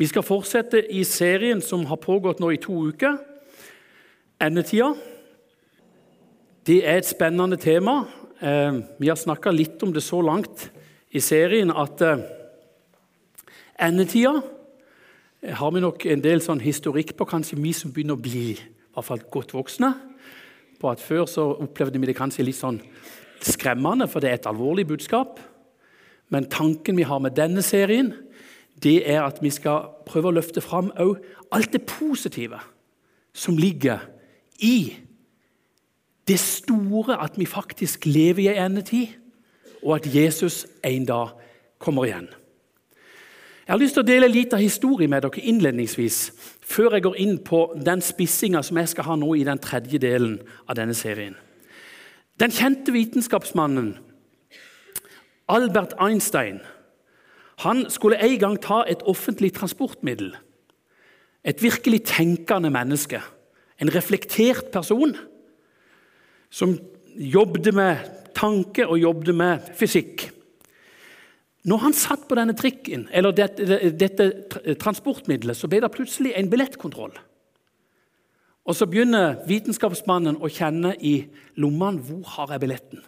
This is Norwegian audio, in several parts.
Vi skal fortsette i serien som har pågått nå i to uker. Endetida. Det er et spennende tema. Eh, vi har snakka litt om det så langt i serien at eh, endetida har vi nok en del sånn historikk på, kanskje vi som begynner å bli i hvert fall godt voksne. På at Før så opplevde vi det kanskje litt sånn skremmende, for det er et alvorlig budskap. Men tanken vi har med denne serien, det er at vi skal prøve å løfte fram alt det positive som ligger i det store at vi faktisk lever i en endetid, og at Jesus en dag kommer igjen. Jeg har lyst til å dele litt av historie med dere innledningsvis, før jeg går inn på den spissinga som jeg skal ha nå i den tredje delen av denne serien. Den kjente vitenskapsmannen Albert Einstein han skulle en gang ta et offentlig transportmiddel. Et virkelig tenkende menneske. En reflektert person som jobbet med tanke og jobbet med fysikk. Når han satt på denne trikken, eller dette, dette transportmiddelet, så ble det plutselig en billettkontroll. Og Så begynner vitenskapsmannen å kjenne i lommene hvor har jeg billetten.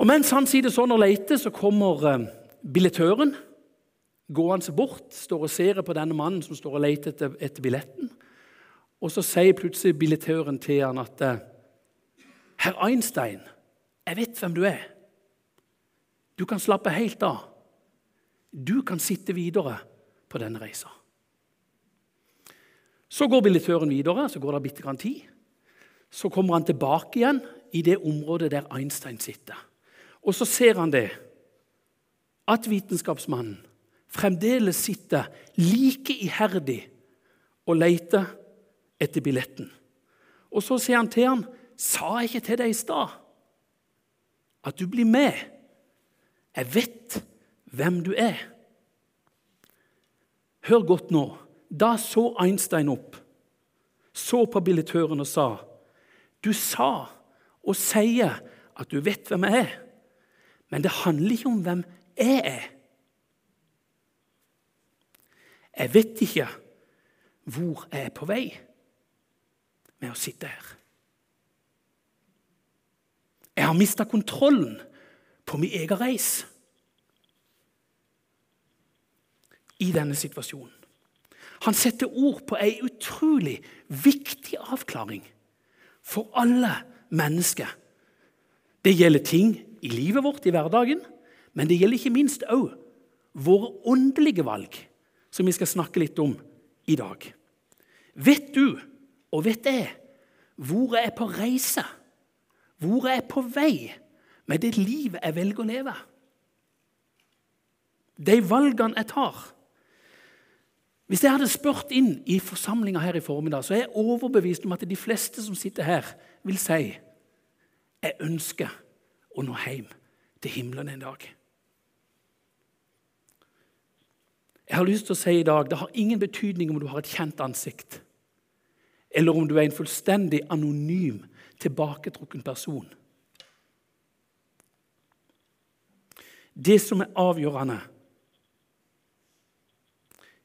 Og Mens han sitter sånn og leter, så kommer eh, billettøren gående bort, står og ser på denne mannen som står og leter etter, etter billetten. Og Så sier plutselig billettøren til han at eh, Herr Einstein, jeg vet hvem du er. Du kan slappe helt av. Du kan sitte videre på denne reisa. Så går billettøren videre, så går det bitte grann tid. Så kommer han tilbake igjen i det området der Einstein sitter. Og så ser han det, at vitenskapsmannen fremdeles sitter like iherdig og leter etter billetten. Og så sier han til ham, 'Sa jeg ikke til deg i stad at du blir med?' 'Jeg vet hvem du er.' Hør godt nå. Da så Einstein opp, så på billettøren og sa, 'Du sa og sier at du vet hvem jeg er.' Men det handler ikke om hvem jeg er. Jeg vet ikke hvor jeg er på vei med å sitte her. Jeg har mista kontrollen på min egen reis i denne situasjonen. Han setter ord på ei utrolig viktig avklaring for alle mennesker. Det gjelder ting i livet vårt, i hverdagen, men det gjelder ikke minst òg våre åndelige valg, som vi skal snakke litt om i dag. Vet du, og vet jeg, hvor jeg er på reise? Hvor jeg er på vei med det livet jeg velger å leve? De valgene jeg tar. Hvis jeg hadde spurt inn i forsamlinga her i formiddag, så er jeg overbevist om at de fleste som sitter her, vil si jeg ønsker og nå hjem til himmelen en dag. Jeg har lyst til å si i dag det har ingen betydning om du har et kjent ansikt, eller om du er en fullstendig anonym, tilbaketrukken person. Det som er avgjørende,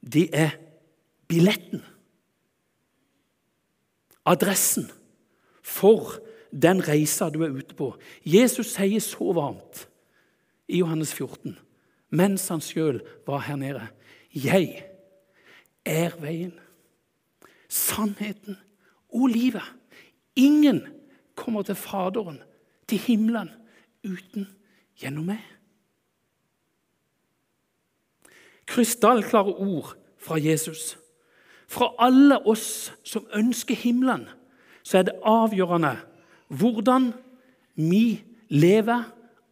det er billetten. Adressen for den reisa du er ute på. Jesus sier så varmt i Johannes 14, mens han sjøl var her nede. Jeg er veien, sannheten og livet. Ingen kommer til Faderen, til himmelen, uten gjennom meg. Krystallklare ord fra Jesus. Fra alle oss som ønsker himmelen, så er det avgjørende hvordan vi lever,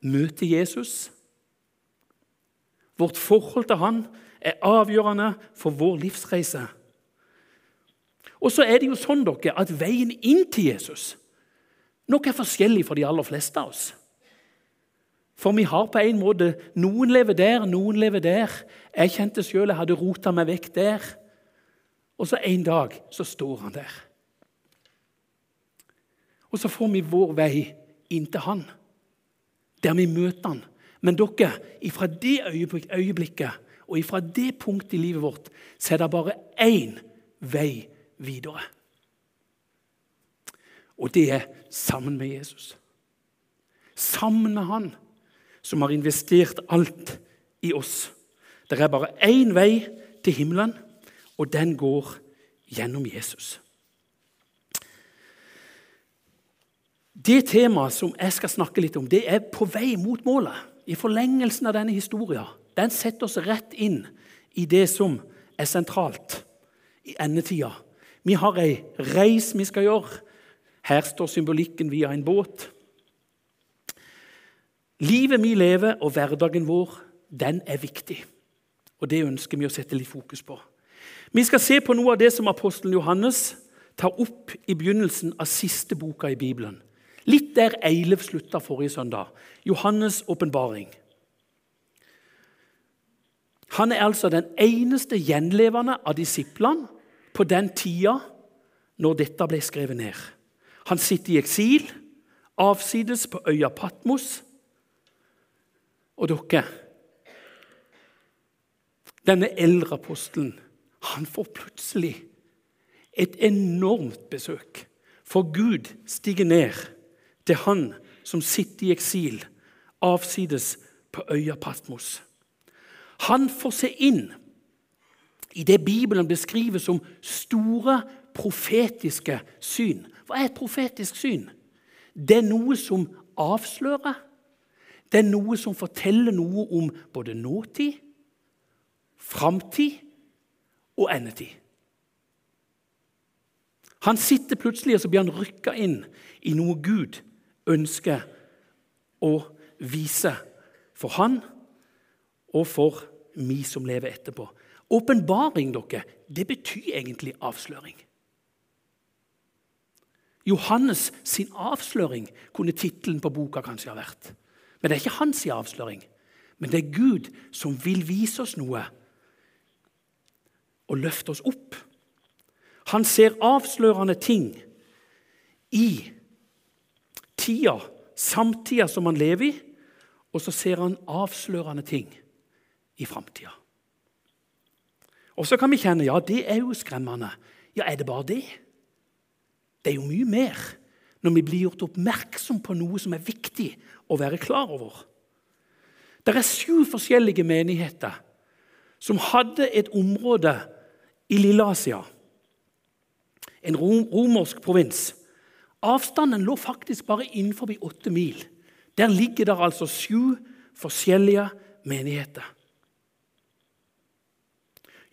møter Jesus. Vårt forhold til han er avgjørende for vår livsreise. Og så er det jo sånn dere, at veien inn til Jesus nok er forskjellig for de aller fleste av oss. For vi har på en måte Noen lever der, noen lever der. Jeg kjente sjøl jeg hadde rota meg vekk der. Og så en dag så står han der. Og så får vi vår vei inn til Han, der vi møter Han. Men dere, ifra det øyeblikket Og ifra det punktet i livet vårt så er det bare én vei videre. Og det er sammen med Jesus. Sammen med Han som har investert alt i oss. Det er bare én vei til himmelen, og den går gjennom Jesus. Det temaet som jeg skal snakke litt om, det er på vei mot målet. I forlengelsen av denne historien. Den setter oss rett inn i det som er sentralt i endetida. Vi har ei reis vi skal gjøre. Her står symbolikken via en båt. Livet vi lever, og hverdagen vår, den er viktig. Og Det ønsker vi å sette litt fokus på. Vi skal se på noe av det som apostelen Johannes tar opp i begynnelsen av siste boka i Bibelen. Litt der Eilev slutta forrige søndag. Johannes' åpenbaring. Han er altså den eneste gjenlevende av disiplene på den tida når dette ble skrevet ned. Han sitter i eksil, avsides på øya Patmos. Og dere Denne eldre apostelen han får plutselig et enormt besøk. For Gud stiger ned til han som sitter i eksil, avsides på øya Patmos. Han får se inn i det Bibelen beskriver som store profetiske syn. Hva er et profetisk syn? Det er noe som avslører. Det er noe som forteller noe om både nåtid, framtid og endetid. Han sitter plutselig og så blir han rykka inn i noe Gud ønsker å vise for han og for vi som lever etterpå. Åpenbaring dere, det betyr egentlig avsløring. Johannes sin avsløring kunne tittelen på boka kanskje ha vært. Men det er ikke hans avsløring. Men det er Gud som vil vise oss noe og løfte oss opp. Han ser avslørende ting i tida, samtida som han lever i, og så ser han avslørende ting i framtida. Og så kan vi kjenne ja, det er jo skremmende. Ja, er det bare det? Det er jo mye mer når vi blir gjort oppmerksom på noe som er viktig å være klar over. Det er sju forskjellige menigheter som hadde et område i Lilleasia, en romersk provins. Avstanden lå faktisk bare innenfor åtte mil. Der ligger det altså sju forskjellige menigheter.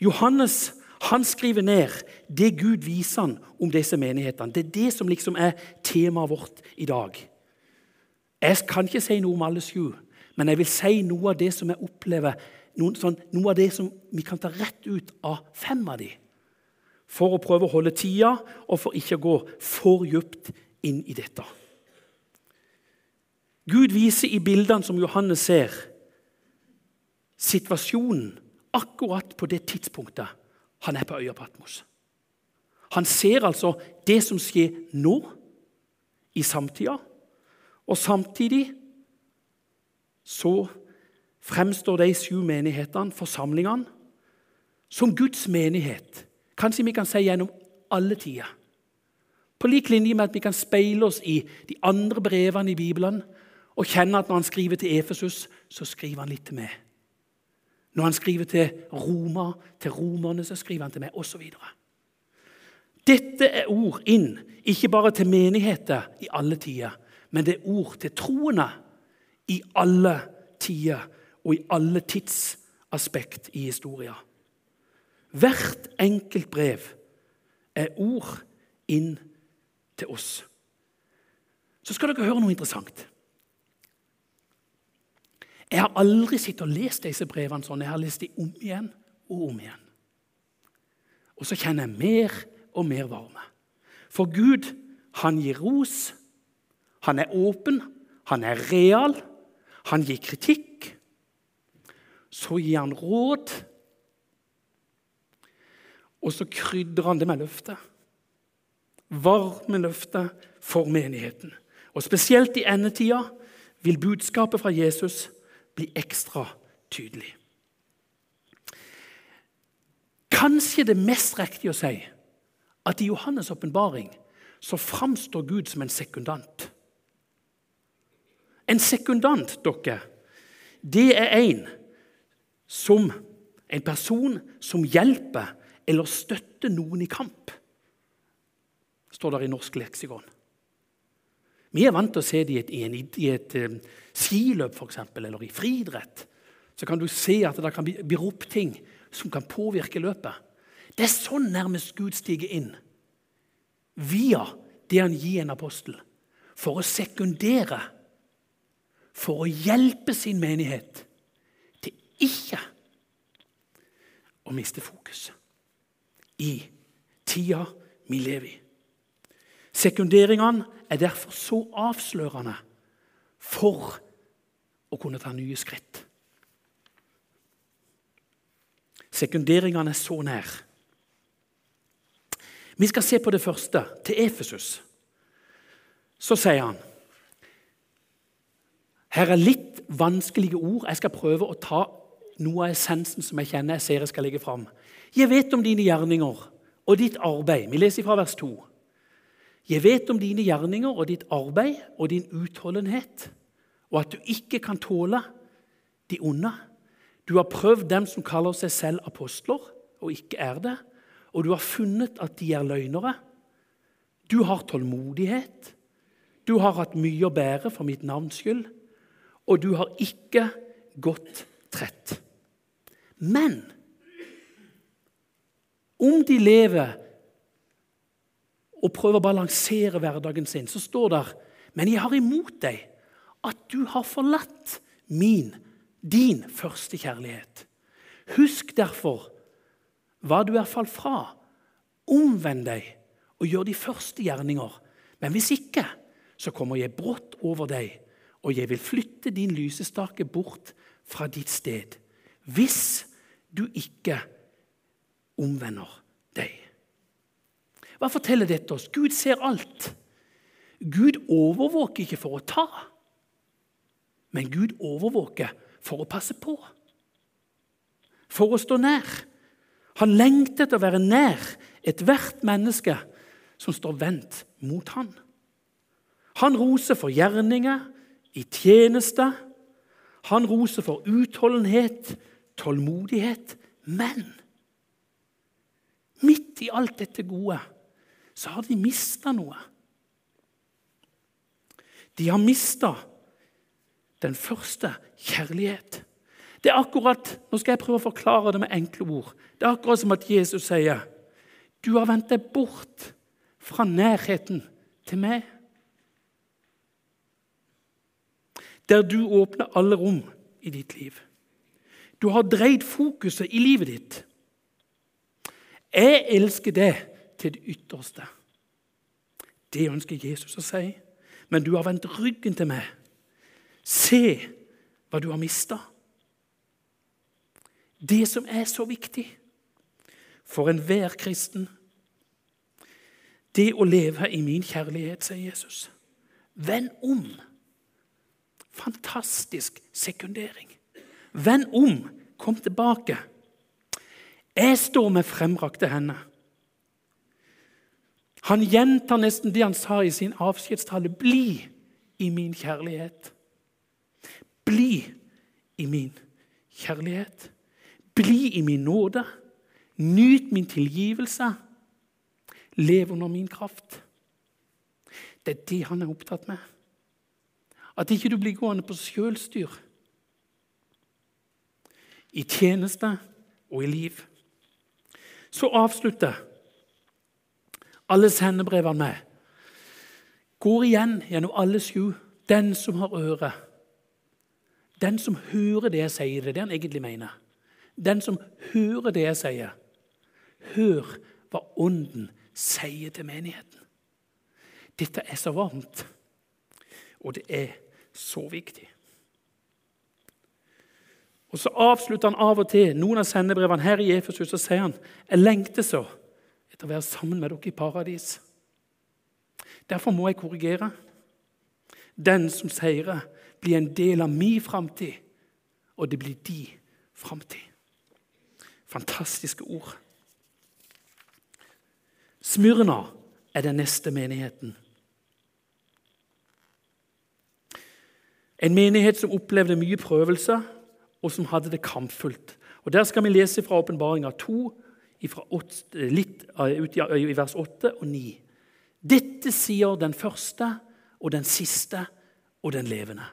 Johannes han skriver ned det Gud viser han om disse menighetene. Det er det som liksom er temaet vårt i dag. Jeg kan ikke si noe om alle sju, men jeg vil si noe av det som jeg opplever, noe, sånn, noe av det som vi kan ta rett ut av fem av dem. For å prøve å holde tida, og for ikke å gå for dypt inn i dette. Gud viser i bildene som Johannes ser, situasjonen akkurat på det tidspunktet han er på øya Patmos. Han ser altså det som skjer nå, i samtida. Og samtidig så fremstår de sju menighetene, forsamlingene, som Guds menighet. Kanskje vi kan si gjennom alle tider. På lik linje med at vi kan speile oss i de andre brevene i Bibelen og kjenne at når han skriver til Efesus, så skriver han litt til meg. Når han skriver til Roma, til romerne, så skriver han til meg, osv. Dette er ord inn, ikke bare til menigheter i alle tider, men det er ord til troende i alle tider og i alle tidsaspekt i historien. Hvert enkelt brev er ord inn til oss. Så skal dere høre noe interessant. Jeg har aldri sittet og lest disse brevene sånn. Jeg har lest dem om igjen og om igjen. Og så kjenner jeg mer og mer varme. For Gud, han gir ros. Han er åpen. Han er real. Han gir kritikk. Så gir han råd. Og så krydrer han det med løftet. Varme løftet for menigheten. Og spesielt i endetida vil budskapet fra Jesus bli ekstra tydelig. kanskje det mest riktige å si at i Johannes' åpenbaring så framstår Gud som en sekundant. En sekundant, dere, det er en som en person som hjelper eller støtte noen i kamp, står der i norsk leksikon. Vi er vant til å se det i et, i et, i et um, skiløp for eksempel, eller i friidrett. Så kan du se at det kan bli, ropt ting som kan påvirke løpet. Det er sånn nærmest Gud stiger inn. Via det han gir en apostel. For å sekundere. For å hjelpe sin menighet til ikke å miste fokus i tida vi lever i. Sekunderingene er derfor så avslørende for å kunne ta nye skritt. Sekunderingene er så nær. Vi skal se på det første, til Efesus. Så sier han Her er litt vanskelige ord. Jeg skal prøve å ta noe av essensen som jeg kjenner jeg ser jeg skal legge fram. Jeg vet om dine gjerninger og ditt arbeid. Vi leser fra vers 2. Jeg vet om dine gjerninger og ditt arbeid og din utholdenhet, og at du ikke kan tåle de onde. Du har prøvd dem som kaller seg selv apostler, og ikke er det, og du har funnet at de er løgnere. Du har tålmodighet, du har hatt mye å bære for mitt navns skyld, og du har ikke gått trett. Men om de lever og prøver å balansere hverdagen sin, så står det Men jeg har imot deg at du har forlatt min, din første kjærlighet. Husk derfor hva du er falt fra. Omvend deg og gjør de første gjerninger. Men hvis ikke, så kommer jeg brått over deg, og jeg vil flytte din lysestake bort fra ditt sted. Hvis du ikke omvender deg. Hva forteller dette oss? Gud ser alt. Gud overvåker ikke for å ta, men Gud overvåker for å passe på. For å stå nær. Han lengter etter å være nær ethvert menneske som står vendt mot han. Han roser for gjerninger i tjeneste. Han roser for utholdenhet, tålmodighet. Men midt i alt dette gode så har de mista noe. De har mista den første kjærlighet. Det er akkurat, Nå skal jeg prøve å forklare det med enkle ord. Det er akkurat som at Jesus sier, 'Du har vendt deg bort fra nærheten til meg.' Der du åpner alle rom i ditt liv. Du har dreid fokuset i livet ditt. Jeg elsker det til det ytterste. Det ønsker Jesus å si. Men du har vendt ryggen til meg. Se hva du har mista. Det som er så viktig for enhver kristen. Det å leve i min kjærlighet, sier Jesus. Vend om. Fantastisk sekundering. Vend om. Kom tilbake. Jeg står med fremrakte hender. Han gjentar nesten det han sa i sin avskjedstale. Bli i min kjærlighet. Bli i min kjærlighet. Bli i min nåde. Nyt min tilgivelse. Lev under min kraft. Det er det han er opptatt med. At ikke du blir gående på sjølstyr. I tjeneste og i liv. Så avslutter alle sendebrevene med. Går igjen gjennom alle sju. Den som har øre. Den som hører det jeg sier, det er det han egentlig mener. Den som hører det jeg sier. Hør hva Ånden sier til menigheten. Dette er så varmt, og det er så viktig. Og Så avslutter han av og til noen av sendebrevene her i Efesus og sier han, jeg lengter så etter å være sammen med dere i paradis. Derfor må jeg korrigere. Den som seirer, blir en del av min framtid, og det blir de framtid. Fantastiske ord. Smyrna er den neste menigheten. En menighet som opplevde mye prøvelser, og som hadde det kampfullt. Og Der skal vi lese fra Åpenbaringa 2, fra 8, litt ut i vers 8 og 9. Dette sier den første og den siste og den levende.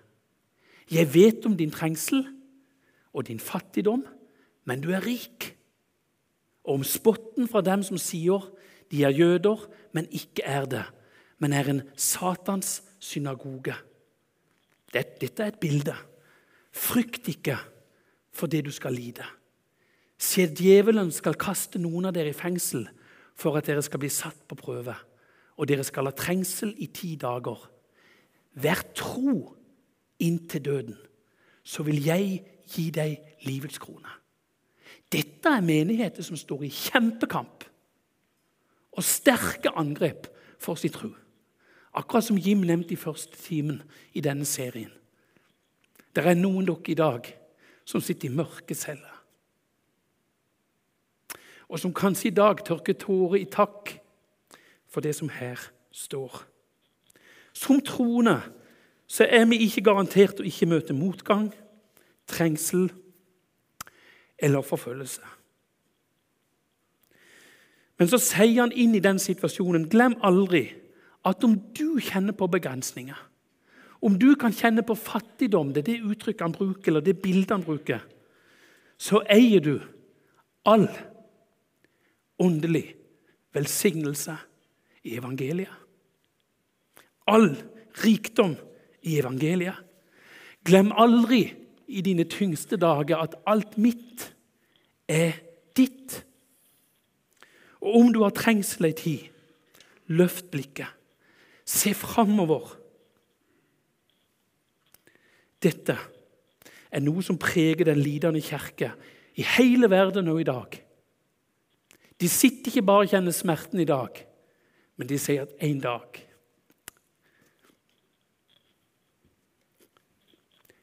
Jeg vet om din trengsel og din fattigdom, men du er rik. Og om spotten fra dem som sier de er jøder, men ikke er det, men er en Satans synagoge. Dette er et bilde. Frykt ikke for det du skal lide. Se, djevelen skal kaste noen av dere i fengsel for at dere skal bli satt på prøve, og dere skal ha trengsel i ti dager. Vær tro inntil døden, så vil jeg gi deg livets krone. Dette er menigheter som står i kjempekamp og sterke angrep for sin tro. Akkurat som Jim nevnte i første timen i denne serien. Det er noen dere i dag som sitter i mørke celler. Og som kanskje i dag tørker tårer i takk for det som her står. Som troende så er vi ikke garantert å ikke møte motgang, trengsel eller forfølgelse. Men så sier han inn i den situasjonen Glem aldri at om du kjenner på begrensninger, om du kan kjenne på fattigdom, det er det uttrykket han bruker, eller det bildet han bruker, så eier du all åndelig velsignelse i evangeliet. All rikdom i evangeliet. Glem aldri i dine tyngste dager at alt mitt er ditt. Og om du har trengsel ei tid, løft blikket. Se framover. Dette er noe som preger den lidende kirke i hele verden og i dag. De sitter ikke bare og kjenner smerten i dag, men de sier at en dag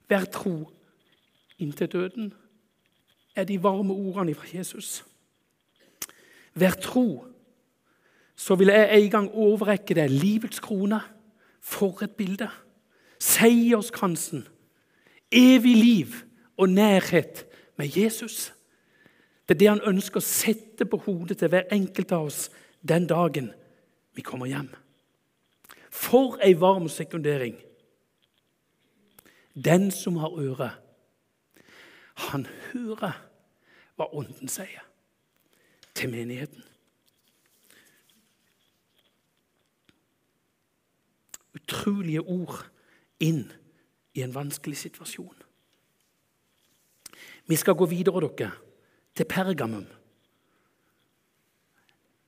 Vær tro inntil døden er de varme ordene fra Jesus. Vær tro, så vil jeg en gang overrekke deg livets krone. For et bilde! Seierskransen, evig liv og nærhet med Jesus. Det er det han ønsker å sette på hodet til hver enkelt av oss den dagen vi kommer hjem. For ei varm sekundering! Den som har øre, han hører hva Ånden sier til menigheten. Utrolige ord inn i en vanskelig situasjon. Vi skal gå videre, dere til Pergamum.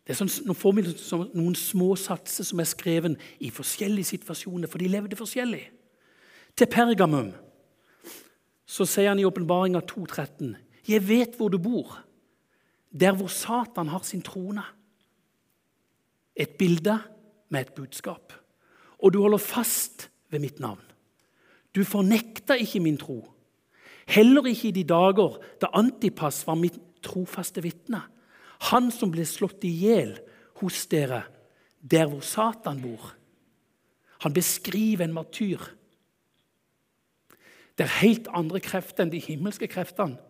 Det er sånn, nå får vi noen små satser som er skrevet i forskjellige situasjoner, for de levde forskjellig. Til Pergamum så sier han i åpenbaringa 2.13.: Jeg vet hvor du bor, der hvor Satan har sin trone. Et bilde med et budskap. Og du holder fast ved mitt navn. Du fornekta ikke min tro Heller ikke i de dager da Antipas var mitt trofaste vitne. Han som ble slått i hjel hos dere, der hvor Satan bor. Han beskriver en martyr. Der helt andre krefter enn de himmelske kreftene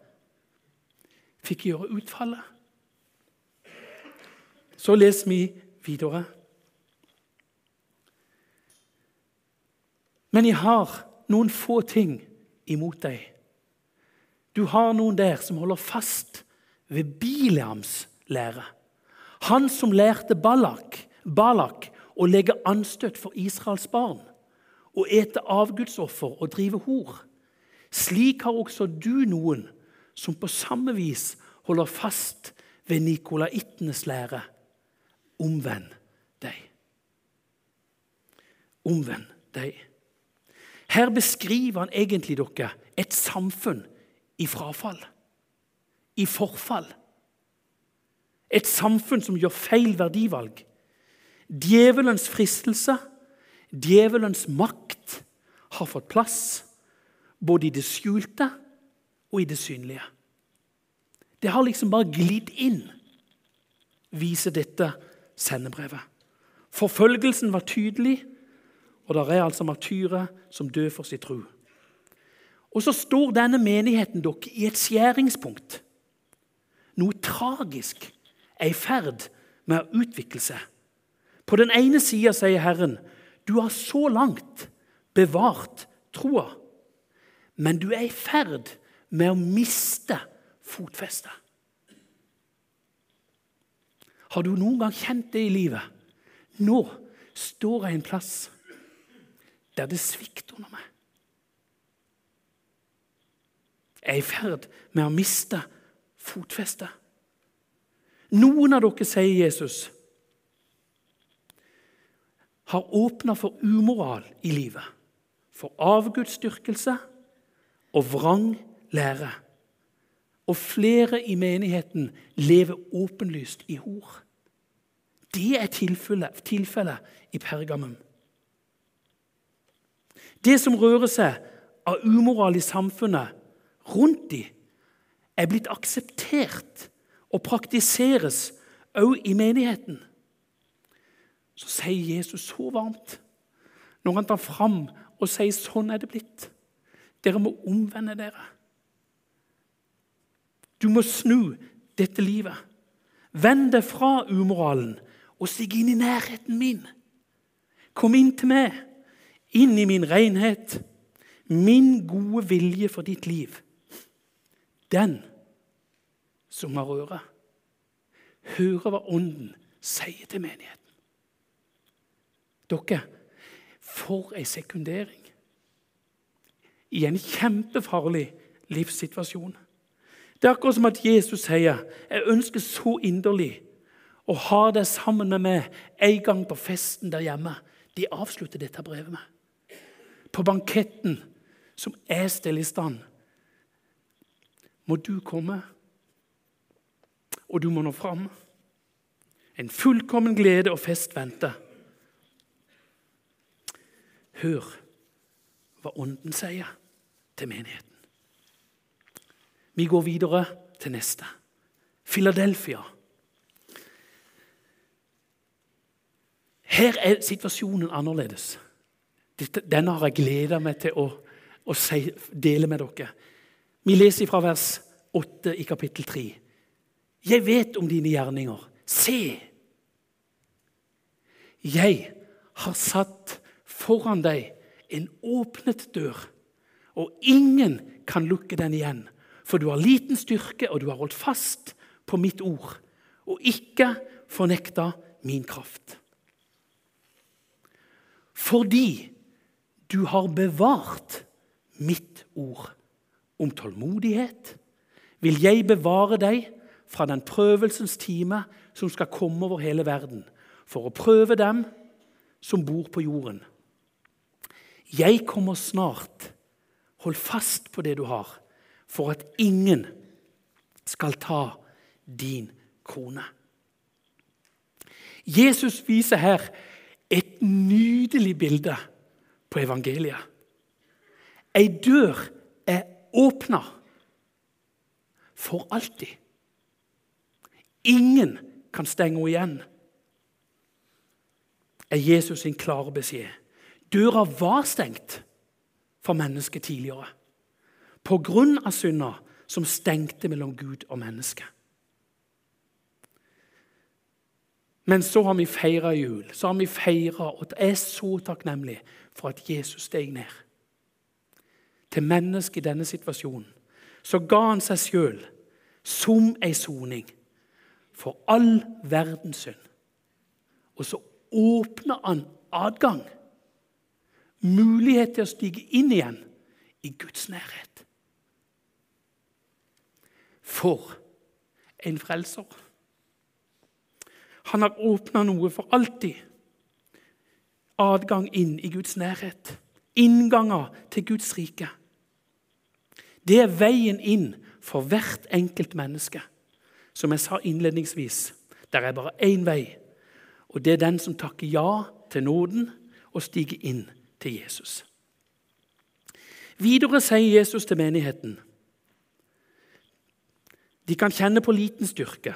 fikk gjøre utfallet. Så leser vi videre. Men jeg har noen få ting imot deg. Du har noen der som holder fast ved Bileams lære. Han som lærte Balak, Balak å legge anstøt for Israels barn, å ete avgudsoffer og drive hor. Slik har også du noen som på samme vis holder fast ved nikolaittenes lære. Omvend deg. Omvend deg. Her beskriver han egentlig dere et samfunn i frafall, i forfall. Et samfunn som gjør feil verdivalg. Djevelens fristelse, djevelens makt, har fått plass både i det skjulte og i det synlige. Det har liksom bare glidd inn, viser dette sendebrevet. Forfølgelsen var tydelig, og det er altså martyrer som dør for sin tro. Og så står denne menigheten dere i et skjæringspunkt. Noe tragisk er i ferd med å utvikle seg. På den ene sida sier Herren, du har så langt bevart troa, men du er i ferd med å miste fotfestet. Har du noen gang kjent det i livet? Nå står jeg en plass det svikter under meg. Jeg er i ferd med å miste fotfestet. Noen av dere, sier Jesus, har åpna for umoral i livet. For avgudsdyrkelse og vrang lære. Og flere i menigheten lever åpenlyst i hor. Det er tilfellet tilfelle i Pergamum. Det som rører seg av umoral i samfunnet rundt dem, er blitt akseptert og praktiseres òg i menigheten. Så sier Jesus så varmt, når han tar fram og sier sånn er det blitt. Dere må omvende dere. Du må snu dette livet. Vend deg fra umoralen og stig inn i nærheten min. Kom inn til meg, inn i min renhet, min gode vilje for ditt liv. Den som har øre, hører hva Ånden sier til menigheten. Dere, for ei sekundering i en kjempefarlig livssituasjon. Det er akkurat som at Jesus sier, 'Jeg ønsker så inderlig å ha deg sammen med meg en gang på festen der hjemme.' De avslutter dette brevet med. På banketten som er stille i stand, må du komme, og du må nå fram. En fullkommen glede og fest venter. Hør hva Ånden sier til menigheten. Vi går videre til neste. Philadelphia. Her er situasjonen annerledes. Denne har jeg gleda meg til å, å si, dele med dere. Vi leser fra vers 8 i kapittel 3. Jeg vet om dine gjerninger. Se! Jeg har satt foran deg en åpnet dør, og ingen kan lukke den igjen. For du har liten styrke, og du har holdt fast på mitt ord, og ikke fornekta min kraft. Fordi du har bevart mitt ord om tålmodighet, vil jeg bevare deg fra den prøvelsens time som skal komme over hele verden, for å prøve dem som bor på jorden. Jeg kommer snart. Hold fast på det du har for at ingen skal ta din krone. Jesus viser her et nydelig bilde på evangeliet. Ei dør er åpna for alltid. Ingen kan stenge henne igjen, er Jesus sin klare beskjed. Døra var stengt for mennesket tidligere av synda som stengte mellom Gud og menneske. Men så har vi feira jul, så har vi feira, og jeg er så takknemlig for at Jesus steg ned. Til mennesket i denne situasjonen så ga han seg sjøl som ei soning for all verdens synd. Og så åpna han adgang, mulighet til å stige inn igjen i Guds nærhet. For en frelser! Han har åpna noe for alltid. Adgang inn i Guds nærhet. Innganger til Guds rike. Det er veien inn for hvert enkelt menneske. Som jeg sa innledningsvis, det er bare én vei. Og det er den som takker ja til nåden og stiger inn til Jesus. Videre sier Jesus til menigheten de kan kjenne på liten styrke.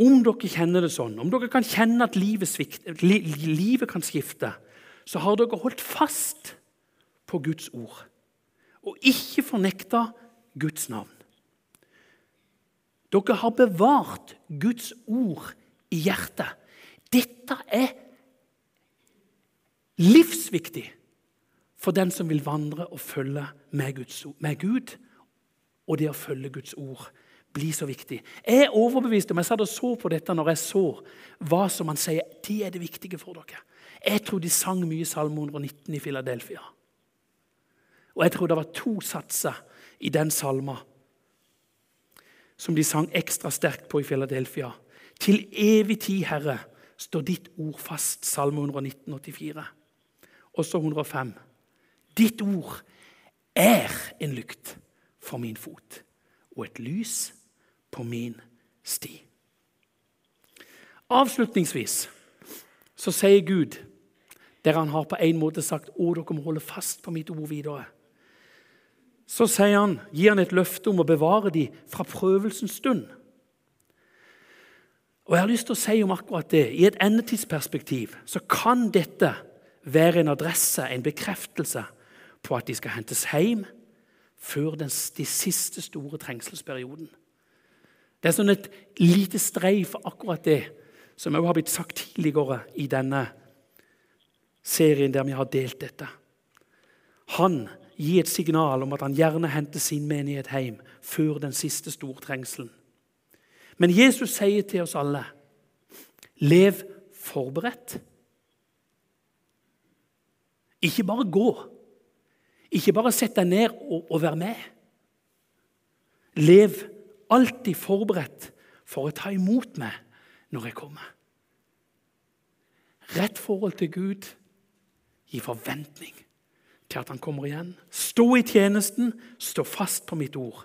Om dere kjenner det sånn, om dere kan kjenne at livet, svikt, li, livet kan skifte, så har dere holdt fast på Guds ord og ikke fornekta Guds navn. Dere har bevart Guds ord i hjertet. Dette er livsviktig for den som vil vandre og følge med, Guds, med Gud. Og det å følge Guds ord blir så viktig. Jeg er overbevist om, jeg satt og så på dette når jeg så hva som han sier, det er det viktige for dere. Jeg tror de sang mye Salme 119 i Philadelphia. Og jeg tror det var to satser i den salma som de sang ekstra sterkt på i Philadelphia. Til evig tid, Herre, står ditt ord fast. Salme 119, 84. Også 105. Ditt ord er en lykt for min fot og et lys på min sti. Avslutningsvis så sier Gud, der han har på en måte sagt å, dere må holde fast på mitt ord videre, så sier han, gir han et løfte om å bevare dem fra prøvelsens stund. Og jeg har lyst til å si om akkurat det, I et endetidsperspektiv så kan dette være en adresse, en bekreftelse på at de skal hentes hjem før den, de siste store trengselsperioden. Det er sånn et lite streif for akkurat det som òg har blitt sagt tidligere i denne serien der vi har delt dette. Han gir et signal om at han gjerne henter sin menighet hjem før den siste stortrengselen. Men Jesus sier til oss alle lev forberedt. Ikke bare gå. Ikke bare sett deg ned og, og vær med. Lev alltid forberedt for å ta imot meg når jeg kommer. Rett forhold til Gud gir forventning til at han kommer igjen. Stå i tjenesten, stå fast på mitt ord.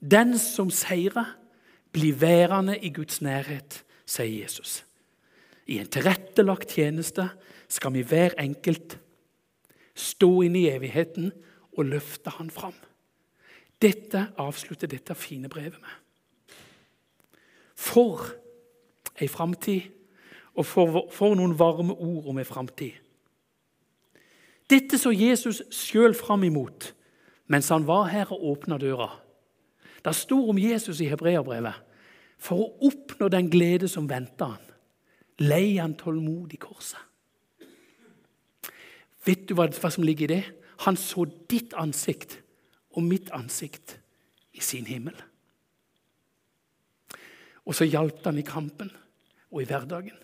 Den som seirer, blir værende i Guds nærhet, sier Jesus. I en tilrettelagt tjeneste skal vi hver enkelt stå inn i evigheten og løfte han fram. Dette avslutter dette fine brevet med. For ei framtid, og for, for, noen varme ord om ei framtid. Dette så Jesus sjøl fram imot mens han var her og åpna døra. Det står om Jesus i hebreerbrevet. For å oppnå den glede som venta han, lei han tålmodig korset. Vet du hva, hva som ligger i det? Han så ditt ansikt og mitt ansikt i sin himmel. Og så hjalp han i kampen og i hverdagen.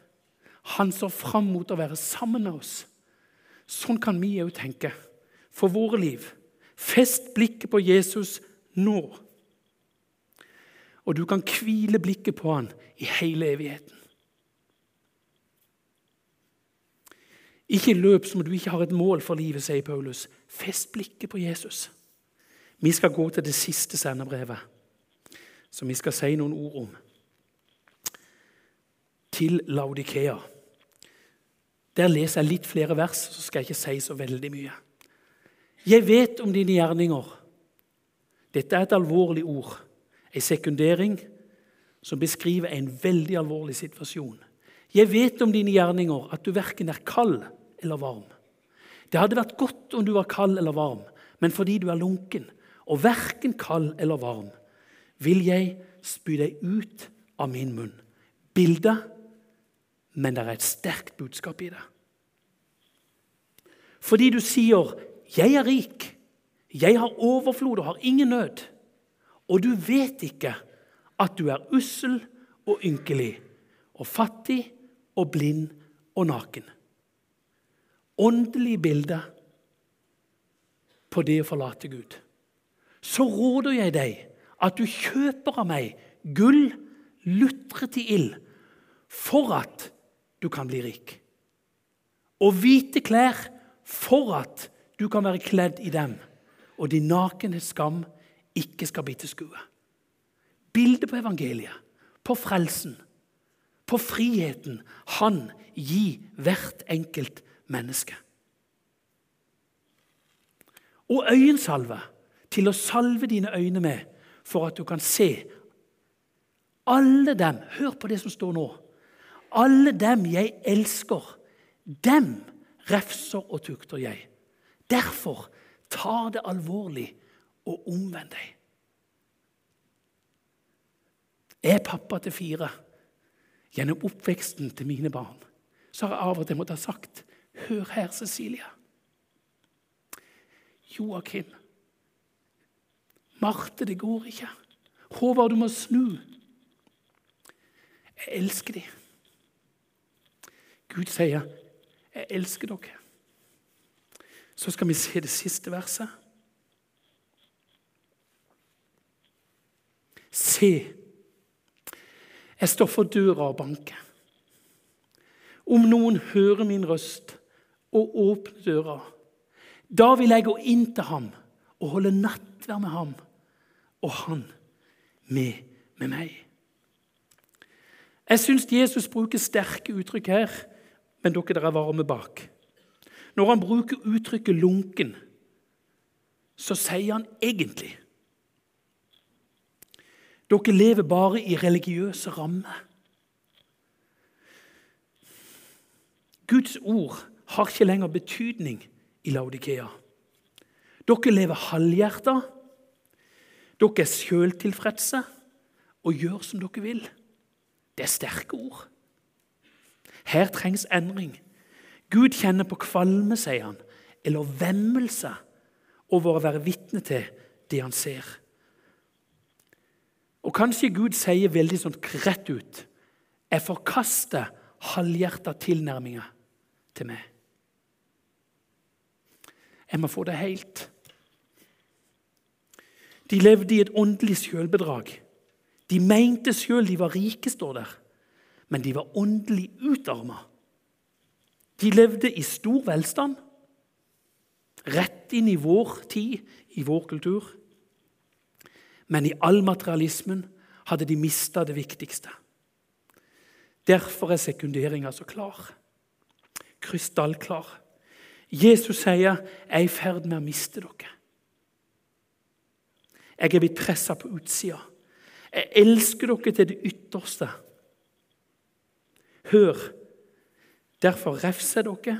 Han så fram mot å være sammen med oss. Sånn kan vi òg tenke for våre liv. Fest blikket på Jesus nå. Og du kan hvile blikket på han i hele evigheten. Ikke løp som du ikke har et mål for livet, sier Paulus. Fest blikket på Jesus. Vi skal gå til det siste sendebrevet, som vi skal si noen ord om. Til Laudikea. Der leser jeg litt flere vers, så skal jeg ikke si så veldig mye. Jeg vet om dine gjerninger. Dette er et alvorlig ord, en sekundering som beskriver en veldig alvorlig situasjon. Jeg vet om dine gjerninger, at du verken er kald eller varm. Det hadde vært godt om du var kald eller varm, men fordi du er lunken og verken kald eller varm, vil jeg spy deg ut av min munn. Bildet, men det er et sterkt budskap i det. Fordi du sier 'Jeg er rik, jeg har overflod og har ingen nød', og du vet ikke at du er ussel og ynkelig og fattig og blind og naken. Åndelig bilde på det å forlate Gud. Så råder jeg deg at du kjøper av meg gull lutret i ild, for at du kan bli rik. Og hvite klær for at du kan være kledd i dem, og din nakenhets skam ikke skal bite skue. Bildet på evangeliet, på frelsen, på friheten han gir hvert enkelt menneske. Og øyensalve til å salve dine øyne med for at du kan se Alle dem Hør på det som står nå. Alle dem jeg elsker, dem refser og tukter jeg. Derfor ta det alvorlig og omvend deg. Jeg er pappa til fire. Gjennom oppveksten til mine barn så har jeg av og til måttet ha sagt Hør her, Cecilia. Joakim. Marte, det går ikke. Håvard, du må snu. Jeg elsker dem. Gud sier, 'Jeg elsker dere'. Så skal vi se det siste verset. Se, jeg står for døra og banker. Om noen hører min røst og åpner døra, da vil jeg gå inn til ham og holde nattverd med ham, og han med, med meg. Jeg syns Jesus bruker sterke uttrykk her, men dere der er varme bak. Når han bruker uttrykket 'lunken', så sier han egentlig Dere lever bare i religiøse rammer. Guds ord har ikke lenger betydning i Laudikea. Dere lever halvhjerta. Dere er sjøltilfredse og gjør som dere vil. Det er sterke ord. Her trengs endring. Gud kjenner på kvalme, sier han, eller vemmelse over å være vitne til det han ser. Og kanskje Gud sier veldig sånn rett ut Jeg forkaster halvhjerta tilnærminger til meg. Jeg må få det helt. De levde i et åndelig sjølbedrag. De mente sjøl de var rike, står der, men de var åndelig utarma. De levde i stor velstand, rett inn i vår tid, i vår kultur. Men i all materialismen hadde de mista det viktigste. Derfor er sekunderinga så klar. Krystallklar. Jesus sier, 'Jeg er i ferd med å miste dere'. Jeg er blitt pressa på utsida. Jeg elsker dere til det ytterste. Hør, derfor refser dere.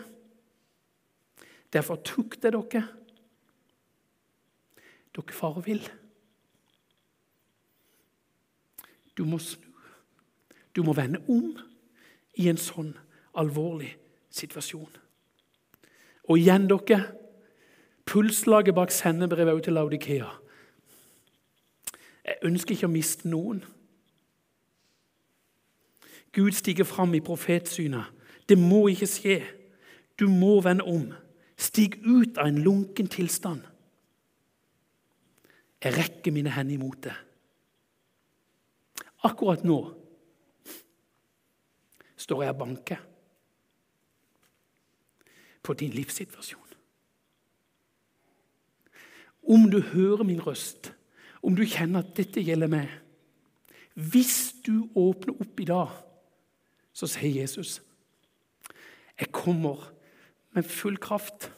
Derfor tukter dere. Dere farer vill. Du må snu. Du må vende om i en sånn alvorlig situasjon. Og igjen, dere, pulslaget bak sendebrevet til Laudikea. Jeg ønsker ikke å miste noen. Gud stiger fram i profetsynet. Det må ikke skje. Du må vende om. Stig ut av en lunken tilstand. Jeg rekker mine hender imot det. Akkurat nå står jeg og banker på din livssituasjon. Om du hører min røst, om du kjenner at dette gjelder meg Hvis du åpner opp i dag, så sier Jesus jeg kommer med full kraft.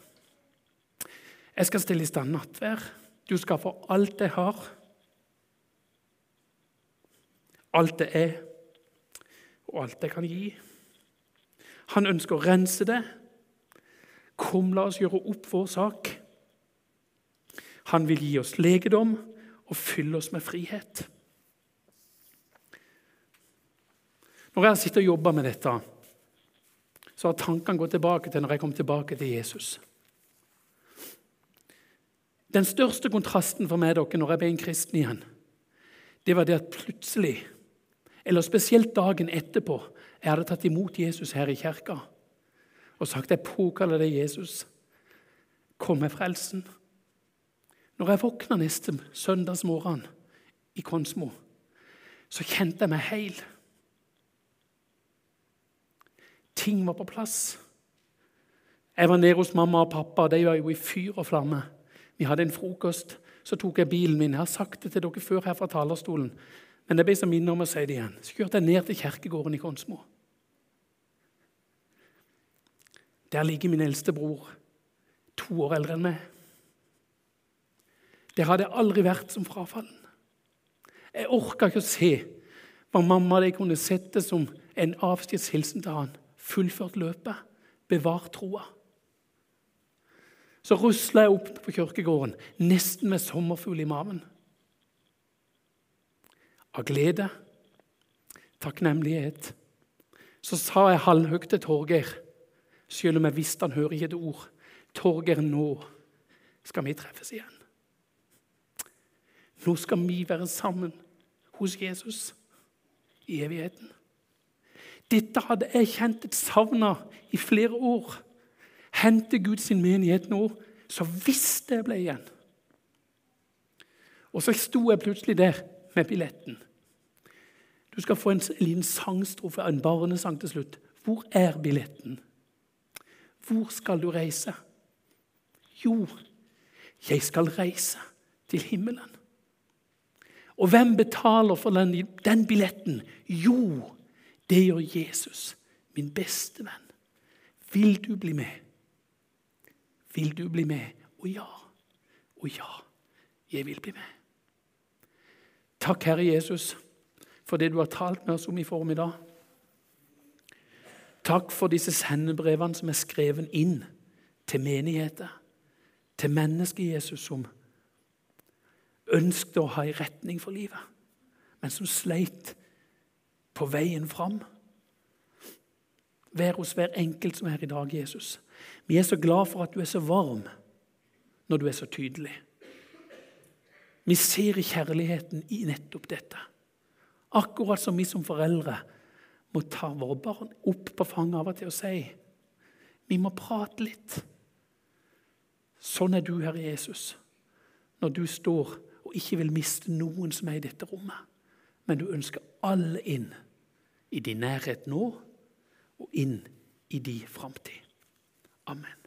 Jeg skal stille i stand nattvær. Du skal få alt jeg har. Alt det er, og alt jeg kan gi. Han ønsker å rense det Kom, la oss gjøre opp vår sak. Han vil gi oss legedom og fylle oss med frihet. Når jeg har sittet og jobba med dette, så har tankene gått tilbake til når jeg kom tilbake til Jesus. Den største kontrasten for meg dere, når jeg ble en kristen igjen, det var det at plutselig, eller spesielt dagen etterpå, jeg hadde tatt imot Jesus her i kirka og sagt jeg påkaller deg, Jesus. Kom med frelsen. Når jeg våkna neste søndagsmorgen i Konsmo, så kjente jeg meg heil. Ting var på plass. Jeg var nede hos mamma og pappa, de var jo i fyr og flamme. Vi hadde en frokost. Så tok jeg bilen min. Jeg har sagt det til dere før her fra talerstolen, men jeg ble så minnet om å si det igjen. Så kjørte jeg ned til kirkegården i Konsmo. Der ligger min eldste bror, to år eldre enn meg. Der hadde aldri vært som frafallen. Jeg orka ikke å se hva mamma de kunne sett som en avskjedshilsen til han. Fullført løpet. Bevart troa. Så rusla jeg opp på kirkegården, nesten med sommerfugl i maven. Av glede, takknemlighet. Så sa jeg halvhøyt til Torgeir, selv om jeg visste han hører ikke et ord. Torgeir, nå skal vi treffes igjen. Nå skal vi være sammen hos Jesus i evigheten. Dette hadde jeg kjent et savn av i flere år. Hente Gud sin menighet nå, så visste jeg ble igjen. Og så sto jeg plutselig der med billetten. Du skal få en liten sangstrofe, en barnesang til slutt. Hvor er billetten? Hvor skal du reise? Jo, jeg skal reise til himmelen. Og hvem betaler for den, den billetten? Jo, det gjør Jesus, min beste venn. Vil du bli med? Vil du bli med? Å ja, og ja, jeg vil bli med. Takk, Herre Jesus, for det du har talt med oss om i formiddag. Takk for disse sendebrevene som er skrevet inn til menigheter, til mennesker Jesus som ønsket å ha en retning for livet, men som sleit på veien fram. Vær hos hver enkelt som er her i dag, Jesus. Vi er så glad for at du er så varm når du er så tydelig. Vi ser kjærligheten i nettopp dette. Akkurat som vi som foreldre må ta våre barn opp på fanget av og til og si vi må prate litt. Sånn er du, Herre Jesus, når du står ikke vil miste noen som er i dette rommet. Men du ønsker alle inn i din nærhet nå og inn i din framtid. Amen.